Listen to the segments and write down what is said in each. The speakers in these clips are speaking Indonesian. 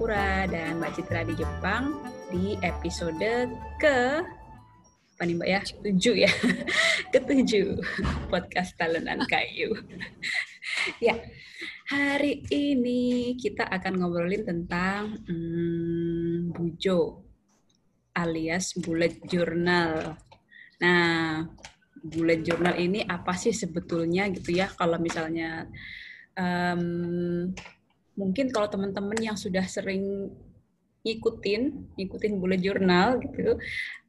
Singapura dan Mbak Citra di Jepang di episode ke apa nih Mbak ya? Tujuh ya. Ketujuh podcast Talenan Kayu. ya, hari ini kita akan ngobrolin tentang hmm, bujo alias bullet journal. Nah, bullet journal ini apa sih sebetulnya gitu ya? Kalau misalnya um, mungkin kalau teman-teman yang sudah sering ngikutin, ngikutin bullet journal gitu,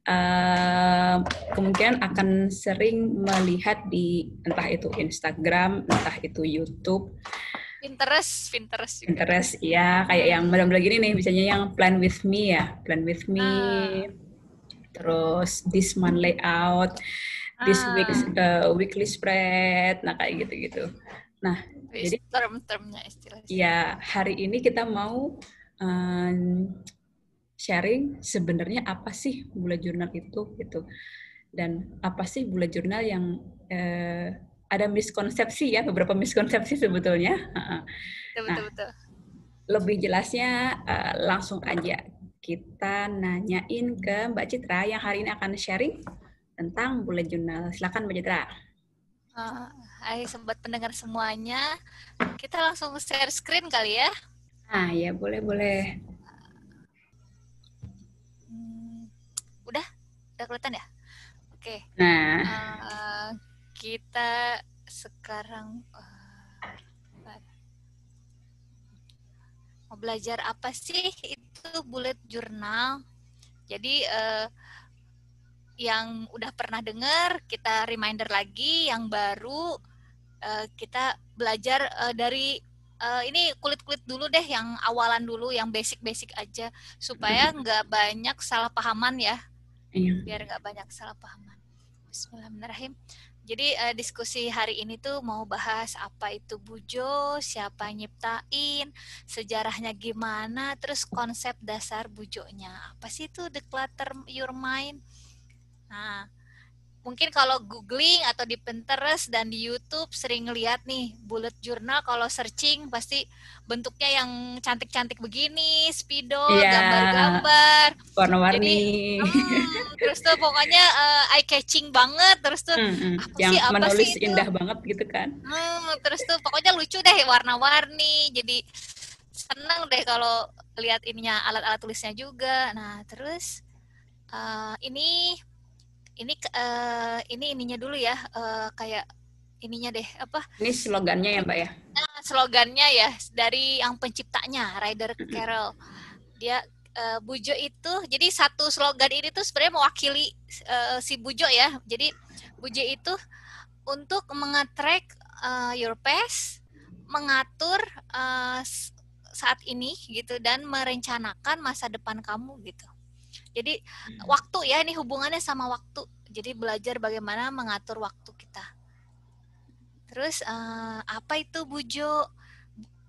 uh, kemungkinan akan sering melihat di entah itu Instagram, entah itu YouTube Pinterest, Pinterest juga. Pinterest, ya kayak yang benar-benar gini nih, misalnya yang Plan with Me ya, Plan with Me. Ah. Terus this month layout, this ah. week uh, weekly spread, nah kayak gitu-gitu. Nah, jadi term-termnya istilahnya. Ya, hari ini kita mau um, sharing sebenarnya apa sih bullet journal itu gitu. Dan apa sih bullet journal yang uh, ada miskonsepsi ya beberapa miskonsepsi sebetulnya. Betul, nah, betul, Lebih jelasnya uh, langsung aja kita nanyain ke Mbak Citra yang hari ini akan sharing tentang bullet journal. Silakan Mbak Citra. Uh, hai sobat pendengar semuanya, kita langsung share screen kali ya. Ah ya boleh boleh. Hmm, udah, udah kelihatan ya? Oke. Okay. Nah. Uh, kita sekarang uh, mau belajar apa sih itu bullet journal. Jadi uh, yang udah pernah dengar kita reminder lagi, yang baru uh, kita belajar uh, dari uh, ini kulit-kulit dulu deh, yang awalan dulu, yang basic-basic aja supaya nggak banyak salah pahaman ya. Iya. Biar nggak banyak salah pahaman. Bismillahirrahmanirrahim. Jadi uh, diskusi hari ini tuh mau bahas apa itu bujo, siapa nyiptain, sejarahnya gimana, terus konsep dasar bujonya. Apa sih itu declutter your mind? Nah, mungkin kalau googling atau di Pinterest dan di YouTube sering lihat nih bullet journal kalau searching pasti bentuknya yang cantik-cantik begini, gambar iya. gambar-gambar, warna-warni. hmm, terus tuh pokoknya uh, eye catching banget, terus tuh hmm, hmm. apa yang sih apa menulis sih itu? indah banget gitu kan. Hmm, terus tuh pokoknya lucu deh warna-warni, jadi senang deh kalau lihat ininya alat-alat tulisnya juga. Nah, terus uh, ini ini uh, ini ininya dulu ya uh, kayak ininya deh apa? Ini slogannya ya mbak ya? Nah, slogannya ya dari yang penciptanya Ryder Carroll. Dia uh, Bujo itu jadi satu slogan ini tuh sebenarnya mewakili uh, si Bujo ya. Jadi Bujo itu untuk mengatrek uh, your past mengatur uh, saat ini gitu dan merencanakan masa depan kamu gitu jadi hmm. waktu ya ini hubungannya sama waktu. Jadi belajar bagaimana mengatur waktu kita. Terus uh, apa itu bujo?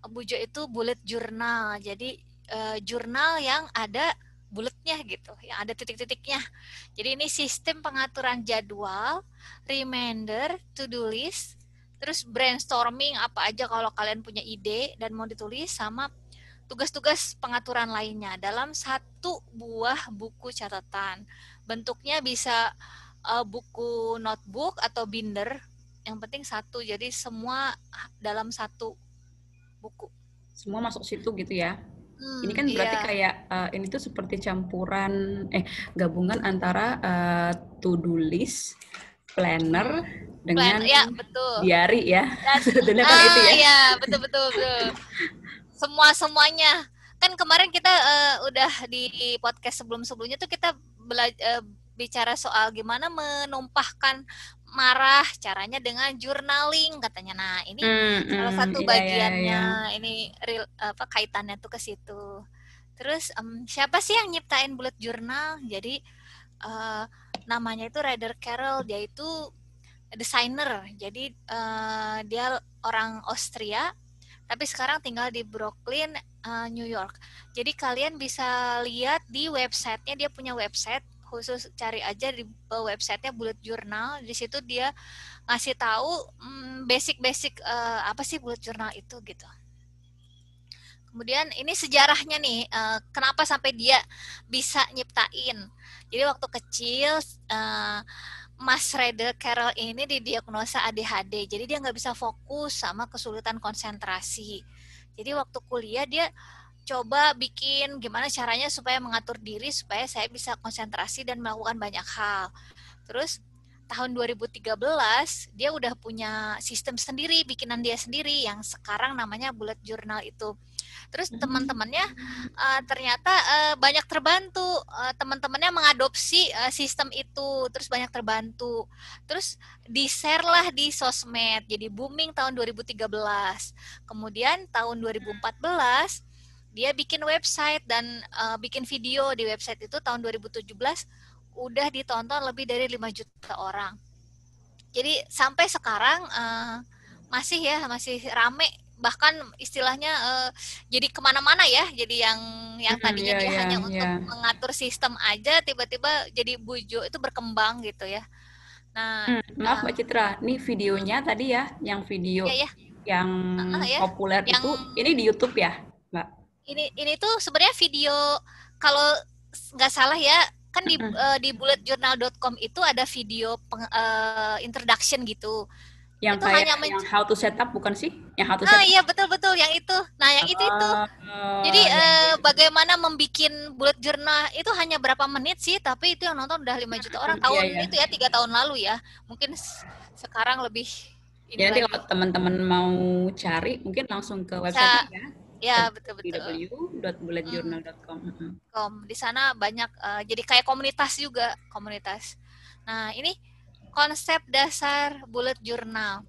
Bujo itu bullet journal. Jadi uh, jurnal yang ada buletnya gitu, yang ada titik-titiknya. Jadi ini sistem pengaturan jadwal, reminder, to-do list, terus brainstorming apa aja kalau kalian punya ide dan mau ditulis sama tugas-tugas pengaturan lainnya dalam satu buah buku catatan. Bentuknya bisa uh, buku notebook atau binder. Yang penting satu. Jadi semua dalam satu buku. Semua masuk situ gitu ya. Hmm, ini kan berarti iya. kayak uh, ini tuh seperti campuran eh gabungan antara uh, to-do list, planner dengan Plan, ya, betul. diary ya. Sebetulnya kan ah, itu ya. Iya, betul betul betul semua semuanya kan kemarin kita uh, udah di podcast sebelum sebelumnya tuh kita bela- uh, bicara soal gimana menumpahkan marah caranya dengan journaling katanya. Nah ini mm, salah satu iya, bagiannya. iya, iya. ini real apa kaitannya tuh ke situ. Terus um, siapa sih yang nyiptain bullet journal? Jadi uh, namanya itu Ryder Carroll. Dia itu desainer. Jadi uh, dia orang Austria tapi sekarang tinggal di Brooklyn, uh, New York. Jadi kalian bisa lihat di websitenya dia punya website khusus cari aja di websitenya Bullet Journal. Di situ dia ngasih tahu hmm, basic-basic uh, apa sih Bullet Journal itu gitu. Kemudian ini sejarahnya nih, uh, kenapa sampai dia bisa nyiptain. Jadi waktu kecil uh, Mas Reda Carroll ini didiagnosa ADHD, jadi dia nggak bisa fokus sama kesulitan konsentrasi. Jadi waktu kuliah dia coba bikin gimana caranya supaya mengatur diri supaya saya bisa konsentrasi dan melakukan banyak hal. Terus tahun 2013 dia udah punya sistem sendiri, bikinan dia sendiri yang sekarang namanya bullet journal itu. Terus hmm. teman-temannya uh, ternyata uh, banyak terbantu, uh, teman-temannya mengadopsi uh, sistem itu, terus banyak terbantu. Terus di-share lah di sosmed, jadi booming tahun 2013. Kemudian tahun 2014 dia bikin website dan uh, bikin video di website itu tahun 2017 udah ditonton lebih dari 5 juta orang. Jadi sampai sekarang uh, masih ya masih rame bahkan istilahnya uh, jadi ke mana-mana ya jadi yang yang tadinya yeah, dia yeah, hanya yeah. untuk mengatur sistem aja tiba-tiba jadi bujo itu berkembang gitu ya nah hmm, maaf uh, mbak Citra nih videonya tadi ya yang video yeah, yeah. yang uh, ya. populer yang, itu ini di YouTube ya mbak ini ini tuh sebenarnya video kalau nggak salah ya kan di uh, di bulletjournal.com itu ada video peng, uh, introduction gitu. Yang itu kayak hanya yang how to set up bukan sih? Yang how to set ah, iya betul betul. Yang itu. Nah yang uh, itu itu. Uh, jadi uh, uh, bagaimana membuat bullet journal itu hanya berapa menit sih? Tapi itu yang nonton udah 5 juta orang tahun. Iya, iya. itu ya tiga tahun lalu ya. Mungkin sekarang lebih ya nanti kalau teman-teman mau cari mungkin langsung ke website ya Ya betul betul. www.bulletjournal.com. Hmm. Di sana banyak uh, jadi kayak komunitas juga komunitas. Nah ini konsep dasar bullet journal.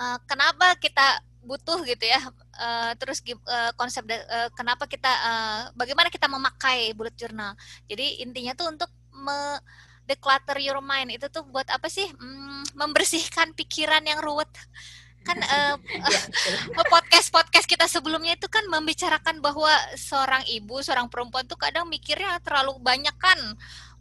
Uh, kenapa kita butuh gitu ya? Uh, terus uh, konsep uh, kenapa kita uh, bagaimana kita memakai bullet journal? Jadi intinya tuh untuk me declutter your mind itu tuh buat apa sih? Hmm, membersihkan pikiran yang ruwet kan uh, podcast podcast kita sebelumnya itu kan membicarakan bahwa seorang ibu seorang perempuan tuh kadang mikirnya terlalu banyak kan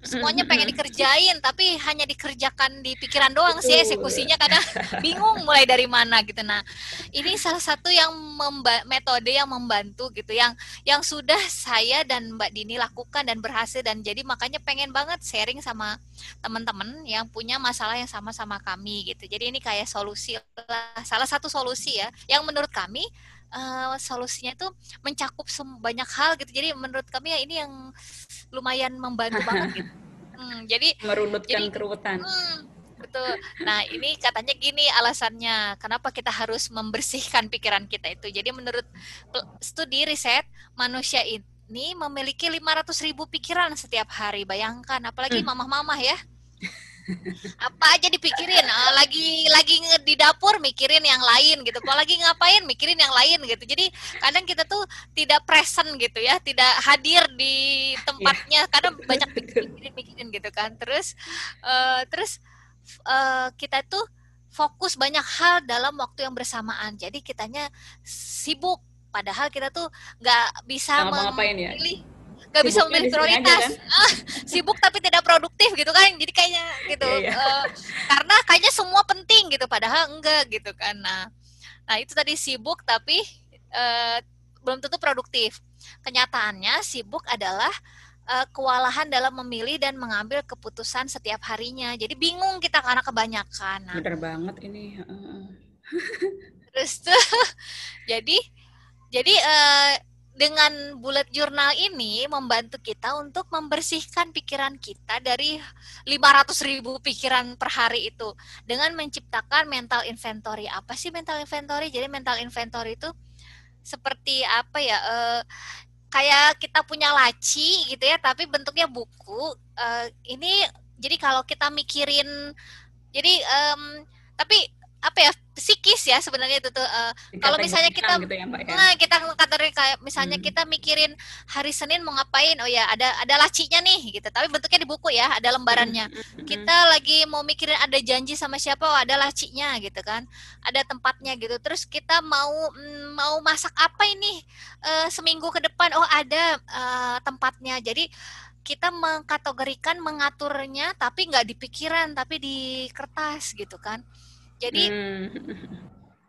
semuanya pengen dikerjain tapi hanya dikerjakan di pikiran doang sih eksekusinya kadang bingung mulai dari mana gitu. Nah ini salah satu yang memba metode yang membantu gitu yang yang sudah saya dan Mbak Dini lakukan dan berhasil dan jadi makanya pengen banget sharing sama teman-teman yang punya masalah yang sama sama kami gitu. Jadi ini kayak solusi lah salah satu solusi ya. Yang menurut kami uh, solusinya itu mencakup banyak hal gitu. Jadi menurut kami ya ini yang lumayan membantu banget gitu. Hmm, jadi merunutkan keruwetan. Hmm, betul. Nah, ini katanya gini alasannya kenapa kita harus membersihkan pikiran kita itu. Jadi menurut studi riset manusia ini memiliki 500 ribu pikiran setiap hari. Bayangkan, apalagi hmm. mamah-mamah ya apa aja dipikirin? Uh, lagi lagi di dapur mikirin yang lain gitu. Kalau lagi ngapain mikirin yang lain gitu. Jadi kadang kita tuh tidak present gitu ya tidak hadir di tempatnya. Yeah. kadang banyak mikirin mikirin gitu kan. Terus uh, terus uh, kita tuh fokus banyak hal dalam waktu yang bersamaan. Jadi kitanya sibuk. Padahal kita tuh nggak bisa memilih ya? Nggak bisa memilih prioritas. kan? ah, sibuk tapi tidak produktif gitu kan jadi kayaknya gitu. Yeah, yeah. Uh, karena kayaknya semua penting gitu padahal enggak gitu kan. Nah nah itu tadi sibuk tapi uh, belum tentu produktif. Kenyataannya sibuk adalah uh, kewalahan dalam memilih dan mengambil keputusan setiap harinya. Jadi bingung kita karena kebanyakan. Nah, bener banget ini terus tuh jadi jadi uh, dengan bullet journal ini membantu kita untuk membersihkan pikiran kita dari 500 ribu pikiran per hari itu dengan menciptakan mental inventory. Apa sih mental inventory? Jadi mental inventory itu seperti apa ya? Uh, kayak kita punya laci gitu ya, tapi bentuknya buku. Uh, ini jadi kalau kita mikirin, jadi um, tapi apa ya psikis ya sebenarnya itu tuh uh, kalau misalnya kita gitu ya, Mbak, ya? nah kita kategori kayak misalnya hmm. kita mikirin hari Senin mau ngapain oh ya ada ada lacinya nih gitu tapi bentuknya di buku ya ada lembarannya hmm. Hmm. kita lagi mau mikirin ada janji sama siapa oh ada lacinya gitu kan ada tempatnya gitu terus kita mau mm, mau masak apa ini uh, seminggu ke depan oh ada uh, tempatnya jadi kita mengkategorikan mengaturnya tapi nggak di pikiran tapi di kertas gitu kan jadi hmm.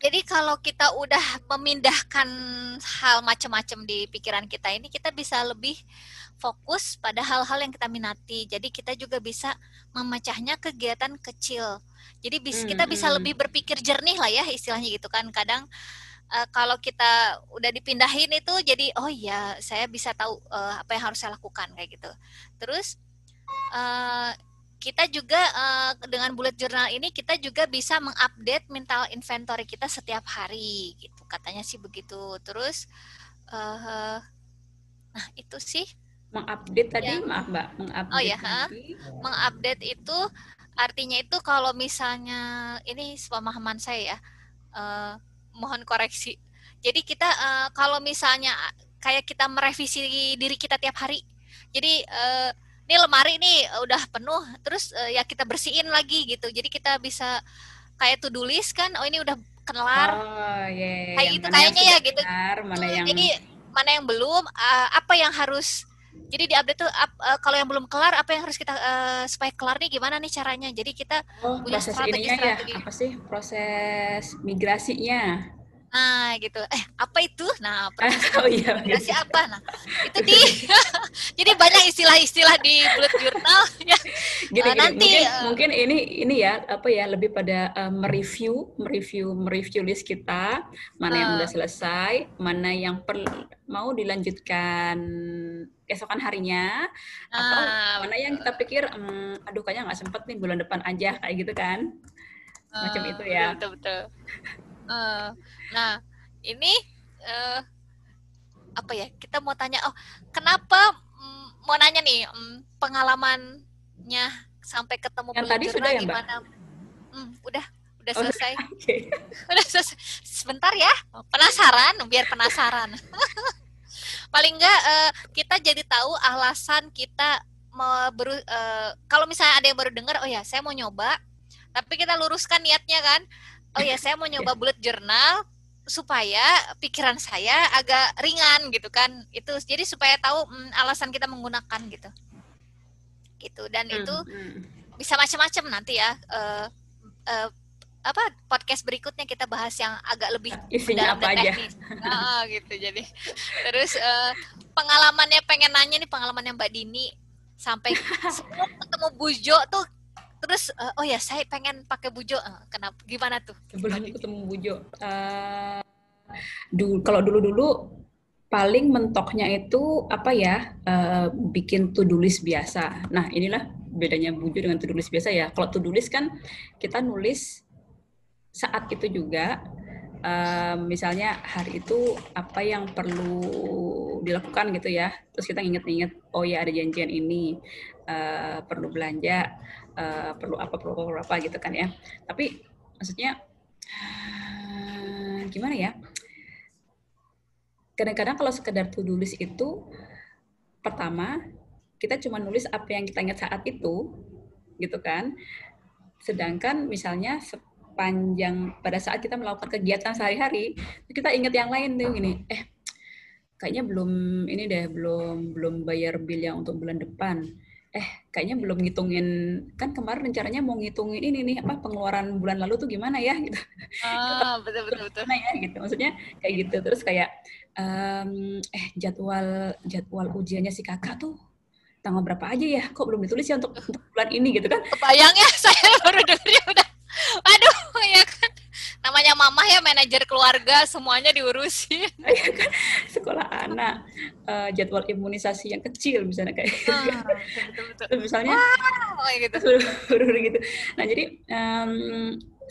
jadi kalau kita udah memindahkan hal macam-macam di pikiran kita ini kita bisa lebih fokus pada hal-hal yang kita minati jadi kita juga bisa memecahnya kegiatan kecil jadi bis, kita bisa hmm. lebih berpikir jernih lah ya istilahnya gitu kan kadang uh, kalau kita udah dipindahin itu jadi oh iya saya bisa tahu uh, apa yang harus saya lakukan kayak gitu. Terus uh, kita juga uh, dengan bullet journal ini kita juga bisa mengupdate mental inventory kita setiap hari gitu katanya sih begitu. Terus uh, nah itu sih mengupdate tadi ya. maaf mbak mengupdate oh ya mengupdate itu artinya itu kalau misalnya ini pemahaman saya ya uh, mohon koreksi. Jadi kita uh, kalau misalnya kayak kita merevisi diri kita tiap hari. Jadi uh, ini lemari nih udah penuh, terus uh, ya kita bersihin lagi gitu. Jadi kita bisa kayak to do list kan. Oh ini udah kelar. Oh yeah. Kayak gitu kayaknya ya gitu. Mana yang... Jadi mana yang belum, uh, apa yang harus jadi di update tuh uh, kalau yang belum kelar apa yang harus kita uh, supaya kelar nih gimana nih caranya? Jadi kita oh, punya proses strategi, strategi. ya apa sih proses migrasinya? Nah, gitu. Eh, apa itu? Nah, oh, iya, migrasi apa? Nah, itu di Jadi banyak istilah-istilah di bullet journal ya. Gini, uh, nanti mungkin, uh, mungkin ini ini ya apa ya lebih pada uh, mereview, mereview, mereview list kita, mana uh, yang udah selesai, mana yang per, mau dilanjutkan keesokan harinya uh, atau mana yang kita pikir um, aduh kayaknya nggak sempet nih bulan depan aja kayak gitu kan. Macam uh, itu ya. Betul betul. Uh, nah, ini uh, apa ya? Kita mau tanya, oh, kenapa mm, mau nanya nih um, pengalamannya sampai ketemu yang tadi sudah ya, gimana? Hmm, udah, udah oh, selesai. Okay. udah selesai. Sebentar ya, penasaran, biar penasaran. Paling enggak uh, kita jadi tahu alasan kita mau beru, uh, kalau misalnya ada yang baru dengar, oh ya, saya mau nyoba, tapi kita luruskan niatnya kan oh ya saya mau nyoba bullet journal supaya pikiran saya agak ringan gitu kan. Itu jadi supaya tahu hmm, alasan kita menggunakan gitu. Gitu dan hmm, itu hmm. bisa macam-macam nanti ya uh, uh, apa podcast berikutnya kita bahas yang agak lebih Isinya apa aja. teknis. Oh, gitu jadi. Terus uh, pengalamannya pengen nanya nih pengalamannya Mbak Dini sampai ketemu Bujo tuh terus uh, oh ya saya pengen pakai bujo. Uh, kenapa gimana tuh? Sebelum ketemu bujo uh, dulu kalau dulu dulu paling mentoknya itu apa ya uh, bikin list biasa. Nah inilah bedanya bujo dengan list biasa ya. Kalau list kan kita nulis saat itu juga uh, misalnya hari itu apa yang perlu dilakukan gitu ya. Terus kita inget-inget oh ya ada janjian ini uh, perlu belanja uh, perlu apa perlu apa, apa gitu kan ya. Tapi maksudnya uh, gimana ya? Kadang-kadang kalau sekedar to do list itu pertama kita cuma nulis apa yang kita ingat saat itu gitu kan. Sedangkan misalnya sepanjang pada saat kita melakukan kegiatan sehari-hari kita ingat yang lain tuh gini eh kayaknya belum ini deh belum belum bayar bill yang untuk bulan depan eh kayaknya belum ngitungin kan kemarin rencananya mau ngitungin ini nih apa pengeluaran bulan lalu tuh gimana ya gitu. Ah betul betul betul. Ya gitu maksudnya kayak gitu terus kayak um, eh jadwal jadwal ujiannya si kakak tuh tanggal berapa aja ya kok belum ditulis ya untuk, untuk bulan ini gitu kan? Kebayang ya saya baru dengernya udah aduh namanya mamah ya manajer keluarga semuanya diurusin iya kan? sekolah anak uh, jadwal imunisasi yang kecil misalnya kayak ah, betul, betul. misalnya wow, gitu. gitu nah jadi um,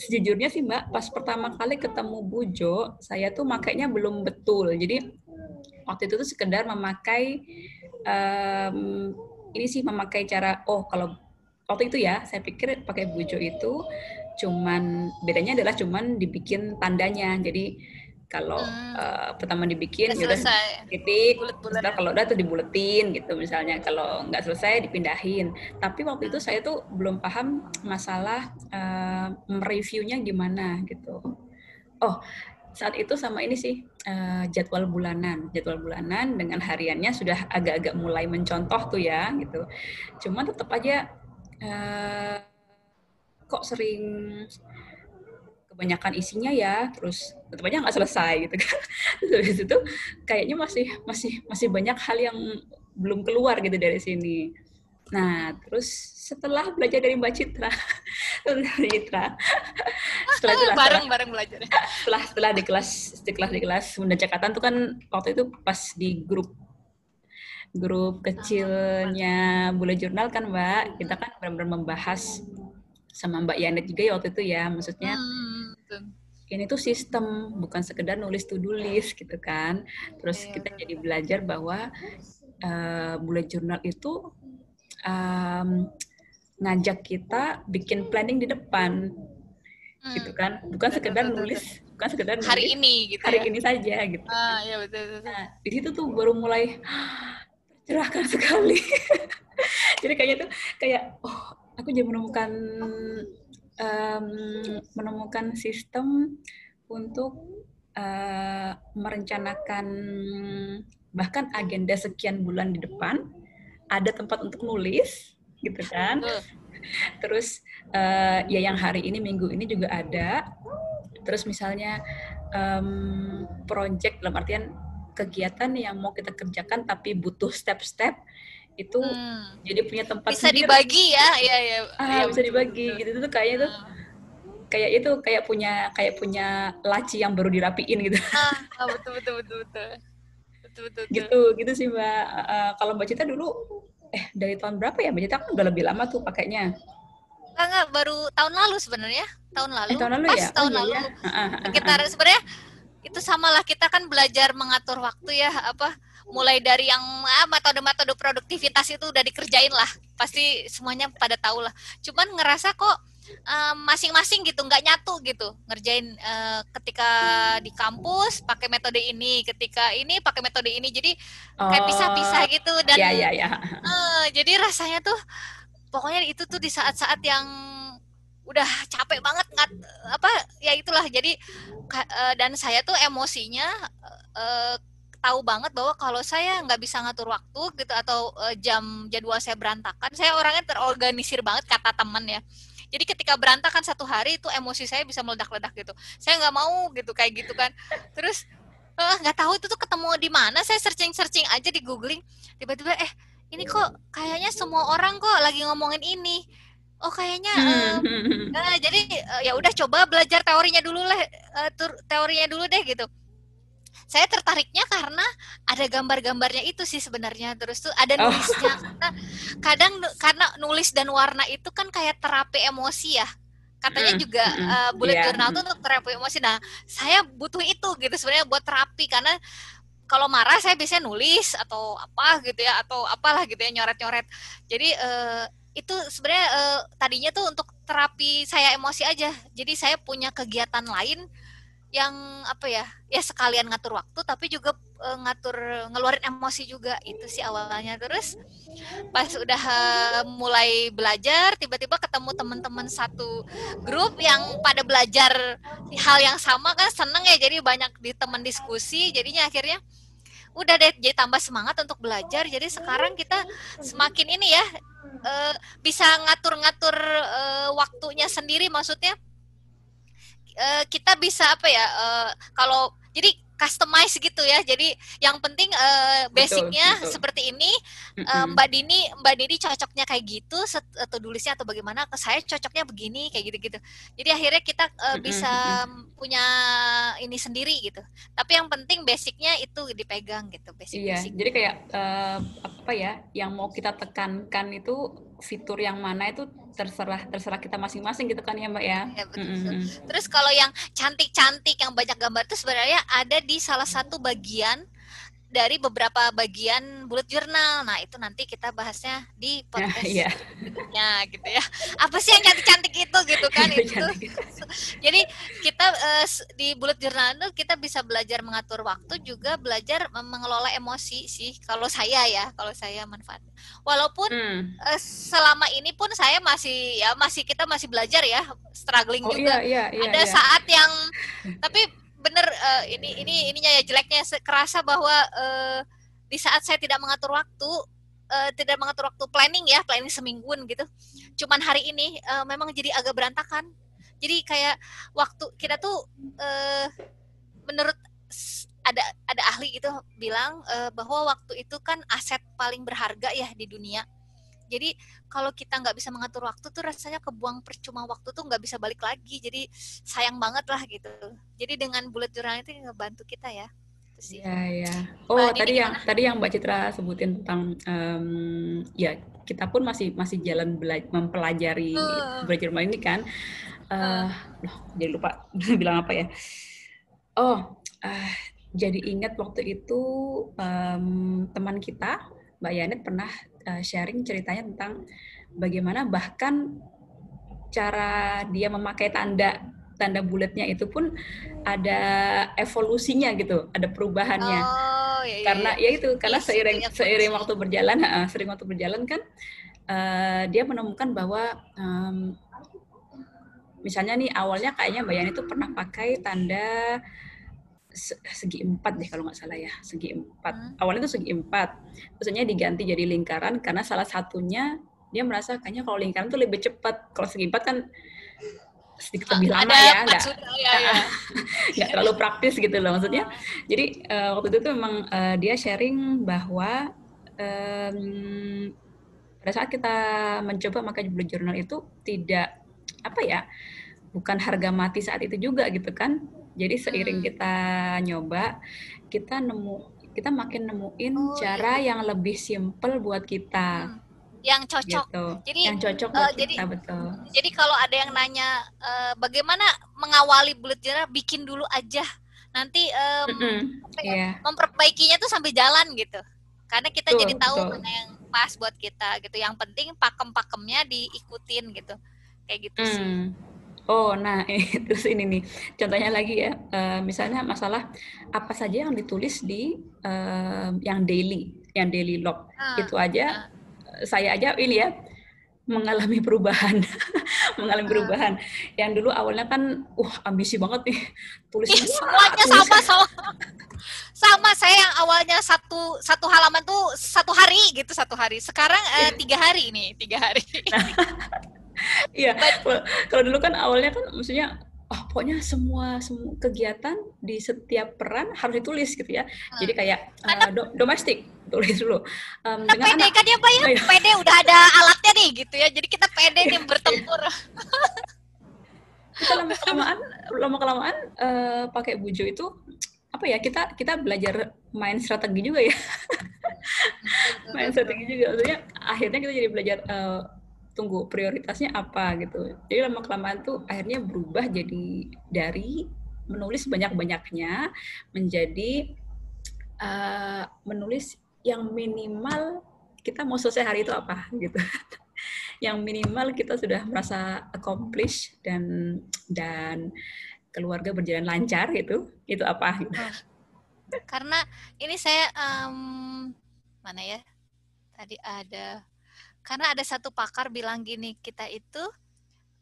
sejujurnya sih mbak pas pertama kali ketemu Bujo saya tuh makainya belum betul jadi waktu itu tuh sekedar memakai um, ini sih memakai cara oh kalau waktu itu ya saya pikir pakai Bujo itu cuman bedanya adalah cuman dibikin tandanya. Jadi kalau hmm. uh, pertama dibikin ya udah titik. Bulet kalau udah tuh dibuletin gitu misalnya. Kalau nggak selesai dipindahin. Tapi waktu itu hmm. saya tuh belum paham masalah uh, mereviewnya gimana gitu. Oh saat itu sama ini sih uh, jadwal bulanan, jadwal bulanan dengan hariannya sudah agak-agak mulai mencontoh tuh ya gitu. Cuman tetap aja uh, kok sering kebanyakan isinya ya, terus tetap aja nggak selesai gitu kan. Terus itu kayaknya masih masih masih banyak hal yang belum keluar gitu dari sini. Nah, terus setelah belajar dari Mbak Citra, Citra, setelah itu bareng bareng belajar. Setelah setelah di kelas di kelas di kelas Bunda Cakatan tuh kan waktu itu pas di grup grup kecilnya Bule Jurnal kan Mbak, kita kan benar-benar membahas sama Mbak Yanet juga ya waktu itu ya, maksudnya hmm, ini tuh sistem bukan sekedar nulis to do list gitu kan. Terus iya, kita jadi belajar bahwa uh, Bule Jurnal itu um, ngajak kita bikin planning di depan hmm. gitu kan bukan betul, sekedar betul, nulis betul. bukan sekedar nulis, hari ini gitu hari ya? ini saja gitu ah, ya betul, betul. Nah, di situ tuh baru mulai tercerahkan sekali jadi kayaknya tuh kayak oh aku jadi menemukan um, menemukan sistem untuk uh, merencanakan bahkan agenda sekian bulan di depan ada tempat untuk nulis gitu kan. Terus uh, ya yang hari ini minggu ini juga ada. Terus misalnya um, project dalam artian kegiatan yang mau kita kerjakan tapi butuh step-step itu hmm. jadi punya tempat bisa sendiri. dibagi ya? Ya ya, ah, ya bisa dibagi. betul. gitu itu tuh kayaknya tuh hmm. kayak itu kayak punya kayak punya laci yang baru dirapiin gitu. Ah, ah betul betul betul betul. Betul, betul, gitu gitu sih mbak. Uh, kalau mbak Cita dulu eh dari tahun berapa ya mbak Cita? Kan udah lebih lama tuh pakainya. Enggak, baru tahun lalu sebenarnya. Tahun lalu. Eh, tahun lalu pas ya? tahun oh, lalu. iya. kita sebenarnya itu samalah kita kan belajar mengatur waktu ya apa mulai dari yang ah, metode-metode produktivitas itu udah dikerjain lah. Pasti semuanya pada tahu lah cuman ngerasa kok masing-masing um, gitu nggak nyatu gitu. Ngerjain uh, ketika di kampus pakai metode ini ketika ini pakai metode ini. Jadi kayak pisah-pisah oh, gitu. Dan ya, ya, ya. Uh, jadi rasanya tuh pokoknya itu tuh di saat-saat yang udah capek banget nggak apa ya itulah. Jadi uh, dan saya tuh emosinya uh, tahu banget bahwa kalau saya nggak bisa ngatur waktu gitu atau uh, jam jadwal saya berantakan saya orangnya terorganisir banget kata teman ya. Jadi ketika berantakan satu hari itu emosi saya bisa meledak-ledak gitu. Saya nggak mau gitu kayak gitu kan. Terus nggak uh, tahu itu tuh ketemu di mana saya searching searching aja di googling. Tiba-tiba eh ini kok kayaknya semua orang kok lagi ngomongin ini oh kayaknya uh, uh, jadi uh, ya udah coba belajar teorinya dulu lah uh, teorinya dulu deh gitu. Saya tertariknya karena ada gambar-gambarnya itu sih sebenarnya terus tuh ada oh. nulisnya. Oh. kadang karena nulis dan warna itu kan kayak terapi emosi ya. Katanya mm, juga mm, uh, bullet yeah. journal tuh untuk terapi emosi. Nah saya butuh itu gitu sebenarnya buat terapi. Karena kalau marah saya biasanya nulis atau apa gitu ya atau apalah gitu ya nyoret-nyoret. Jadi uh, itu sebenarnya uh, tadinya tuh untuk terapi saya emosi aja. Jadi saya punya kegiatan lain yang apa ya ya sekalian ngatur waktu tapi juga uh, ngatur ngeluarin emosi juga. Itu sih awalnya. Terus pas udah uh, mulai belajar tiba-tiba ketemu teman-teman satu grup yang pada belajar hal yang sama kan seneng ya. Jadi banyak di teman diskusi. Jadinya akhirnya udah deh jadi tambah semangat untuk belajar. Jadi sekarang kita semakin ini ya uh, bisa ngatur-ngatur uh, waktunya sendiri. Maksudnya uh, kita bisa apa ya uh, kalau jadi customize gitu ya. Jadi yang penting uh, basicnya betul, betul. seperti ini. Uh, Mbak Dini, Mbak Dini cocoknya kayak gitu atau tulisnya atau bagaimana? Saya cocoknya begini kayak gitu-gitu. Jadi akhirnya kita uh, bisa punya ini sendiri gitu. Tapi yang penting basicnya itu dipegang gitu. Basic, iya. Jadi kayak uh, apa ya? Yang mau kita tekankan itu fitur yang mana itu terserah terserah kita masing-masing gitu kan ya mbak ya. ya betul. Mm-hmm. Terus kalau yang cantik-cantik yang banyak gambar itu sebenarnya ada di salah satu bagian dari beberapa bagian bullet journal. Nah, itu nanti kita bahasnya di podcast yeah, yeah. gitu ya. Apa sih yang cantik-cantik itu gitu kan itu. Jadi kita uh, di bullet journal itu kita bisa belajar mengatur waktu juga belajar mengelola emosi sih kalau saya ya, kalau saya manfaat. Walaupun hmm. uh, selama ini pun saya masih ya masih kita masih belajar ya, struggling oh, juga. Iya, iya, iya, Ada iya. saat yang tapi bener uh, ini ini ininya ya jeleknya. Kerasa bahwa uh, di saat saya tidak mengatur waktu uh, tidak mengatur waktu planning ya planning semingguan gitu. Cuman hari ini uh, memang jadi agak berantakan. Jadi kayak waktu kita tuh uh, menurut ada ada ahli gitu bilang uh, bahwa waktu itu kan aset paling berharga ya di dunia jadi kalau kita nggak bisa mengatur waktu tuh rasanya kebuang percuma waktu tuh nggak bisa balik lagi jadi sayang banget lah gitu jadi dengan bullet journal itu ngebantu kita ya Iya, ya. Oh, Mbak tadi yang tadi yang Mbak Citra sebutin tentang um, ya kita pun masih masih jalan belajar mempelajari uh. belajar ini kan. Uh, uh. jadi lupa bilang apa ya. Oh, uh, jadi ingat waktu itu um, teman kita Mbak Yanet pernah uh, sharing ceritanya tentang bagaimana bahkan cara dia memakai tanda tanda bulatnya itu pun ada evolusinya gitu, ada perubahannya. Oh, iya, iya. Karena iya. ya itu karena yes, seiring seiring waktu berjalan, uh, sering waktu berjalan kan uh, dia menemukan bahwa um, misalnya nih awalnya kayaknya Mbak Yani itu pernah pakai tanda segi empat deh kalau nggak salah ya segi empat. Hmm. awalnya itu segi empat. Maksudnya diganti jadi lingkaran karena salah satunya dia merasa kayaknya kalau lingkaran tuh lebih cepat. Kalau segi empat kan sedikit lebih lama ya nggak ya, ya. nggak terlalu praktis gitu loh maksudnya. Jadi uh, waktu itu tuh memang uh, dia sharing bahwa um, pada saat kita mencoba maka bullet journal itu tidak apa ya bukan harga mati saat itu juga gitu kan jadi seiring hmm. kita nyoba kita nemu kita makin nemuin oh, cara iya. yang lebih simple buat kita. Hmm yang cocok. Gitu. Jadi yang cocok uh, kita, jadi, betul. Jadi kalau ada yang nanya uh, bagaimana mengawali bullet journal, bikin dulu aja. Nanti um, mm -hmm. yeah. memperbaikinya tuh sambil jalan gitu. Karena kita betul, jadi tahu betul. mana yang pas buat kita gitu. Yang penting pakem-pakemnya diikutin gitu. Kayak gitu hmm. sih. Oh, nah terus ini nih contohnya lagi ya, uh, misalnya masalah apa saja yang ditulis di uh, yang daily, yang daily log uh, itu aja uh saya aja ini ya mengalami perubahan, mengalami ah. perubahan. Yang dulu awalnya kan, uh ambisi banget nih, tulis Ih, semuanya sama sama. Sama saya yang awalnya satu satu halaman tuh satu hari gitu satu hari. Sekarang eh, tiga hari ini tiga hari. Iya, kalau dulu kan awalnya kan maksudnya oh pokoknya semua semua kegiatan di setiap peran harus ditulis gitu ya. Hmm. Jadi kayak uh, do, domestik tulis dulu. Um, dengan pede anak, kan ya Pak ya? Iya. Pede udah ada alatnya nih gitu ya. Jadi kita pede nih bertempur. kita lama kelamaan lama kelamaan uh, pakai bujo itu apa ya kita kita belajar main strategi juga ya main strategi juga maksudnya akhirnya kita jadi belajar uh, tunggu prioritasnya apa gitu. Jadi lama kelamaan tuh akhirnya berubah jadi dari menulis banyak-banyaknya menjadi uh, menulis yang minimal kita mau selesai hari itu apa gitu. yang minimal kita sudah merasa accomplish dan dan keluarga berjalan lancar gitu. Itu apa gitu. Karena ini saya um, mana ya? Tadi ada karena ada satu pakar bilang gini, kita itu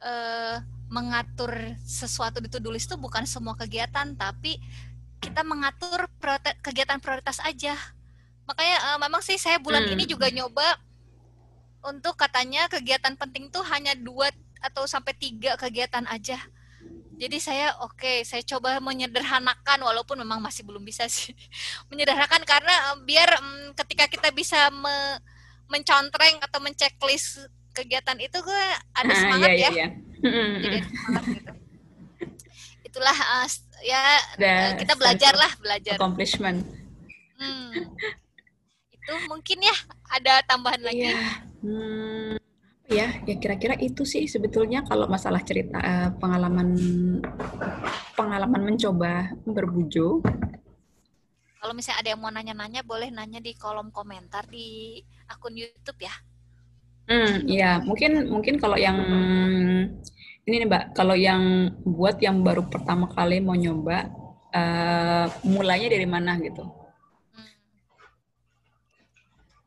uh, mengatur sesuatu di to-do list itu bukan semua kegiatan, tapi kita mengatur prioritas, kegiatan prioritas aja. Makanya uh, memang sih saya bulan hmm. ini juga nyoba untuk katanya kegiatan penting tuh hanya dua atau sampai tiga kegiatan aja. Jadi saya oke, okay, saya coba menyederhanakan walaupun memang masih belum bisa sih. menyederhanakan karena um, biar um, ketika kita bisa me, mencontreng atau menceklis kegiatan itu gue ada ah, semangat iya, ya. Iya. Jadi semangat gitu. Itulah uh, ya The kita belajar lah belajar. Accomplishment. Hmm. Itu mungkin ya ada tambahan lagi. Iya. Hmm, ya, ya kira-kira itu sih sebetulnya kalau masalah cerita uh, pengalaman pengalaman mencoba berbujo kalau misalnya ada yang mau nanya-nanya, boleh nanya di kolom komentar di akun YouTube ya. Hmm, iya. Mungkin mungkin kalau yang ini nih Mbak, kalau yang buat yang baru pertama kali mau nyoba, uh, mulainya dari mana gitu? Hmm.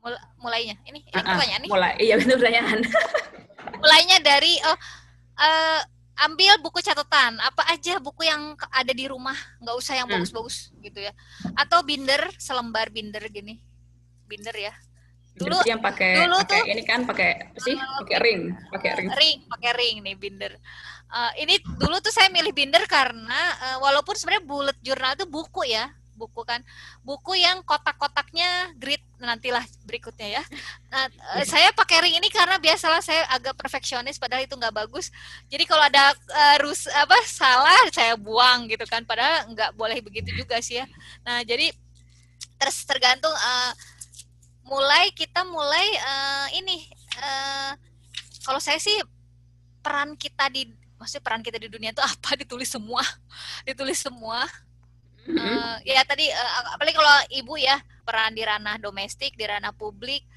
Mul mulainya, ini, ini uh -uh, pertanyaan nih. Mulai, iya itu pertanyaan. mulainya dari oh uh, ambil buku catatan apa aja buku yang ada di rumah nggak usah yang Hmm. bagus-bagus gitu ya atau binder selembar binder gini binder ya dulu Berarti yang pakai dulu pakai tuh- ini kan pakai sih? Uh, Pakai ring, pakai ring. ring pakai ring nih binder Eh, ini dulu tuh saya milih binder karena eh, walaupun sebenarnya bullet journal itu buku ya buku kan. Buku yang kotak-kotaknya grid nantilah berikutnya ya. Nah, eh, saya pakai ring ini karena biasalah saya agak perfeksionis padahal itu nggak bagus. Jadi kalau ada eh, rus apa salah saya buang gitu kan. Padahal nggak boleh begitu juga sih ya. Nah jadi terus tergantung eh, mulai kita mulai eh, ini eh, kalau saya sih peran kita di maksudnya peran kita di dunia itu apa? Ditulis semua. Ditulis semua Eh, ya tadi eh, apalagi kalau ibu ya peran di ranah domestik di ranah publik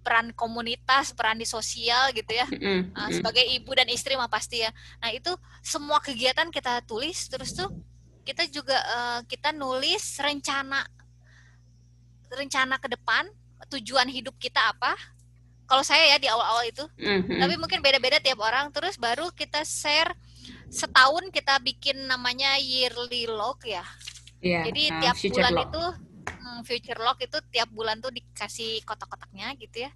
peran komunitas peran di sosial gitu ya. Uh, sebagai ibu dan istri mah pasti ya. Nah itu semua kegiatan kita tulis terus tuh kita juga uh, kita nulis rencana rencana ke depan tujuan hidup kita apa. Kalau saya ya di awal-awal itu, Mhm. tapi mungkin beda-beda tiap orang. Terus baru kita share setahun kita bikin namanya yearly log ya. Iya, Jadi nah, tiap bulan log. itu hmm, future log itu tiap bulan tuh dikasih kotak-kotaknya gitu ya.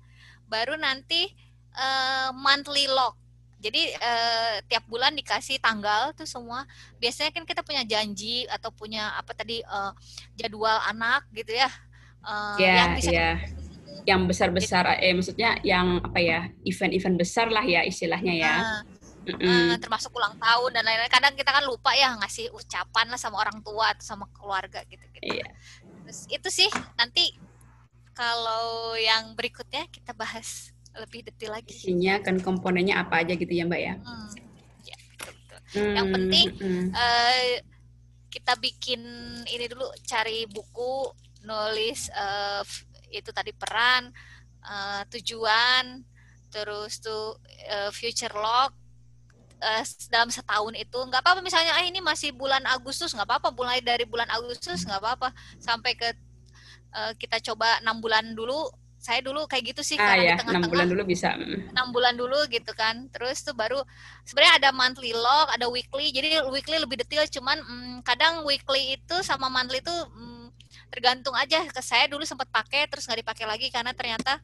Baru nanti eh, monthly log. Jadi eh, tiap bulan dikasih tanggal tuh semua. Biasanya kan kita punya janji atau punya apa tadi eh, jadwal anak gitu ya. Eh, Iya, yang bisa iya. Yang besar-besar, eh maksudnya yang apa ya, event-event besar lah ya istilahnya ya. Eh, termasuk ulang tahun dan lain-lain. Kadang kita kan lupa ya ngasih ucapan lah sama orang tua atau sama keluarga gitu-gitu. Iya. Terus itu sih nanti kalau yang berikutnya kita bahas lebih detail lagi. Isinya kan komponennya apa aja gitu ya Mbak ya. Hmm, ya, betul, betul. Yang penting, Eh, kita bikin ini dulu cari buku nulis eh, f- itu tadi peran eh, tujuan terus tuh eh, future log s- dalam setahun itu nggak apa-apa misalnya ah ini masih bulan Agustus nggak apa-apa mulai dari bulan Agustus nggak apa-apa sampai ke eh, kita coba enam bulan dulu saya dulu kayak gitu sih ah karena di ya, enam tengah-tengah bulan dulu bisa. Mm. enam bulan dulu gitu kan terus tuh baru sebenarnya ada monthly log ada weekly jadi weekly lebih detail cuman mm, kadang weekly itu sama monthly itu mm, tergantung aja ke saya dulu sempat pakai terus nggak dipakai lagi karena ternyata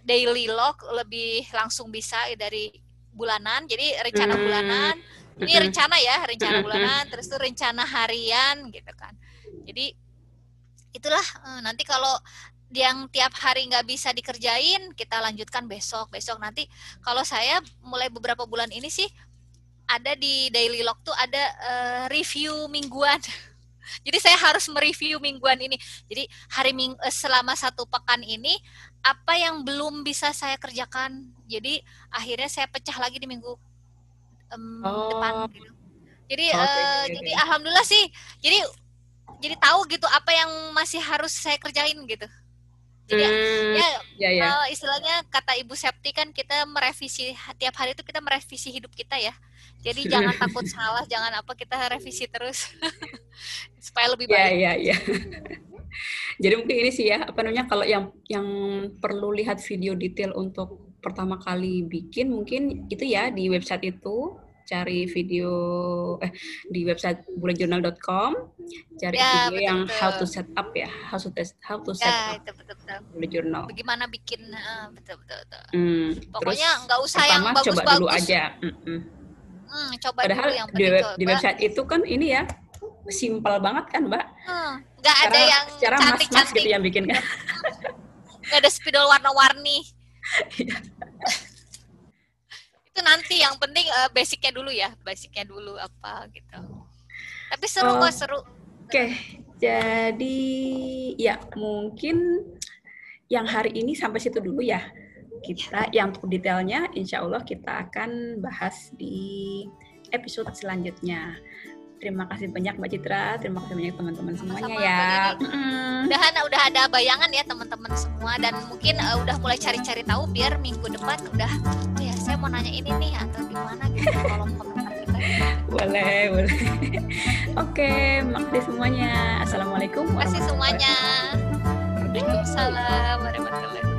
daily log lebih langsung bisa dari bulanan jadi rencana Hmm, bulanan. Ini mm-mm. rencana ya rencana Mm-mm. bulanan terus tuh rencana harian gitu kan. Jadi itulah eh, nanti kalau yang tiap hari nggak bisa dikerjain kita lanjutkan besok. Besok nanti kalau saya mulai beberapa bulan ini sih ada di daily log tuh ada eh, review mingguan. Jadi saya harus mereview mingguan ini. Jadi hari ming eh, selama satu pekan ini apa yang belum bisa saya kerjakan jadi akhirnya saya pecah lagi di minggu em, Oh. depan gitu jadi Oke, eh, oke, oke. jadi alhamdulillah sih jadi jadi tahu gitu apa yang masih harus saya kerjain gitu jadi Hmm, ya ya ya. eh, istilahnya kata Ibu Septi kan kita merevisi tiap hari itu kita merevisi hidup kita ya. Jadi jangan takut salah, jangan apa kita revisi terus supaya lebih Ya baik. ya ya. Jadi mungkin ini sih ya, apa namanya kalau yang yang perlu lihat video detail untuk pertama kali bikin mungkin itu ya di website itu cari video eh di website bulanjournal.com cari Ya, video yang betul-betul. how to set up ya how to test how to set Ya, up itu betul-betul. bullet journal. Bagaimana bikin eh, betul-betul. Hmm, Pokoknya nggak usah yang pertama coba dulu bagus-bagus. aja. Mm-mm. Hmm, coba Padahal dulu yang di, web- coba. di website itu kan ini ya simpel banget kan mbak. Hmm, nggak ada Secara- yang secara mas-mas cantik-cantik. gitu yang bikin kan. Nggak ada spidol warna-warni. Itu nanti yang penting eh, basicnya dulu ya, basicnya dulu apa gitu. Tapi seru Oh. kok seru. Oke, jadi ya mungkin yang hari ini sampai situ dulu ya. Kita yang untuk detailnya insya Allah kita akan bahas di episode selanjutnya. Terima kasih banyak Mbak Citra, terima kasih banyak teman-teman semuanya Sama-sama, ya. Mm-mm. Udahan udah ada bayangan ya teman-teman semua dan mungkin eh, udah mulai cari-cari tahu biar minggu depan udah oh ya saya mau nanya ini nih atau gimana gitu kolom komentar kita. Boleh, boleh. Oke, makasih semuanya. Assalamualaikum Terima kasih semuanya. Waalaikumsalam warahmatullahi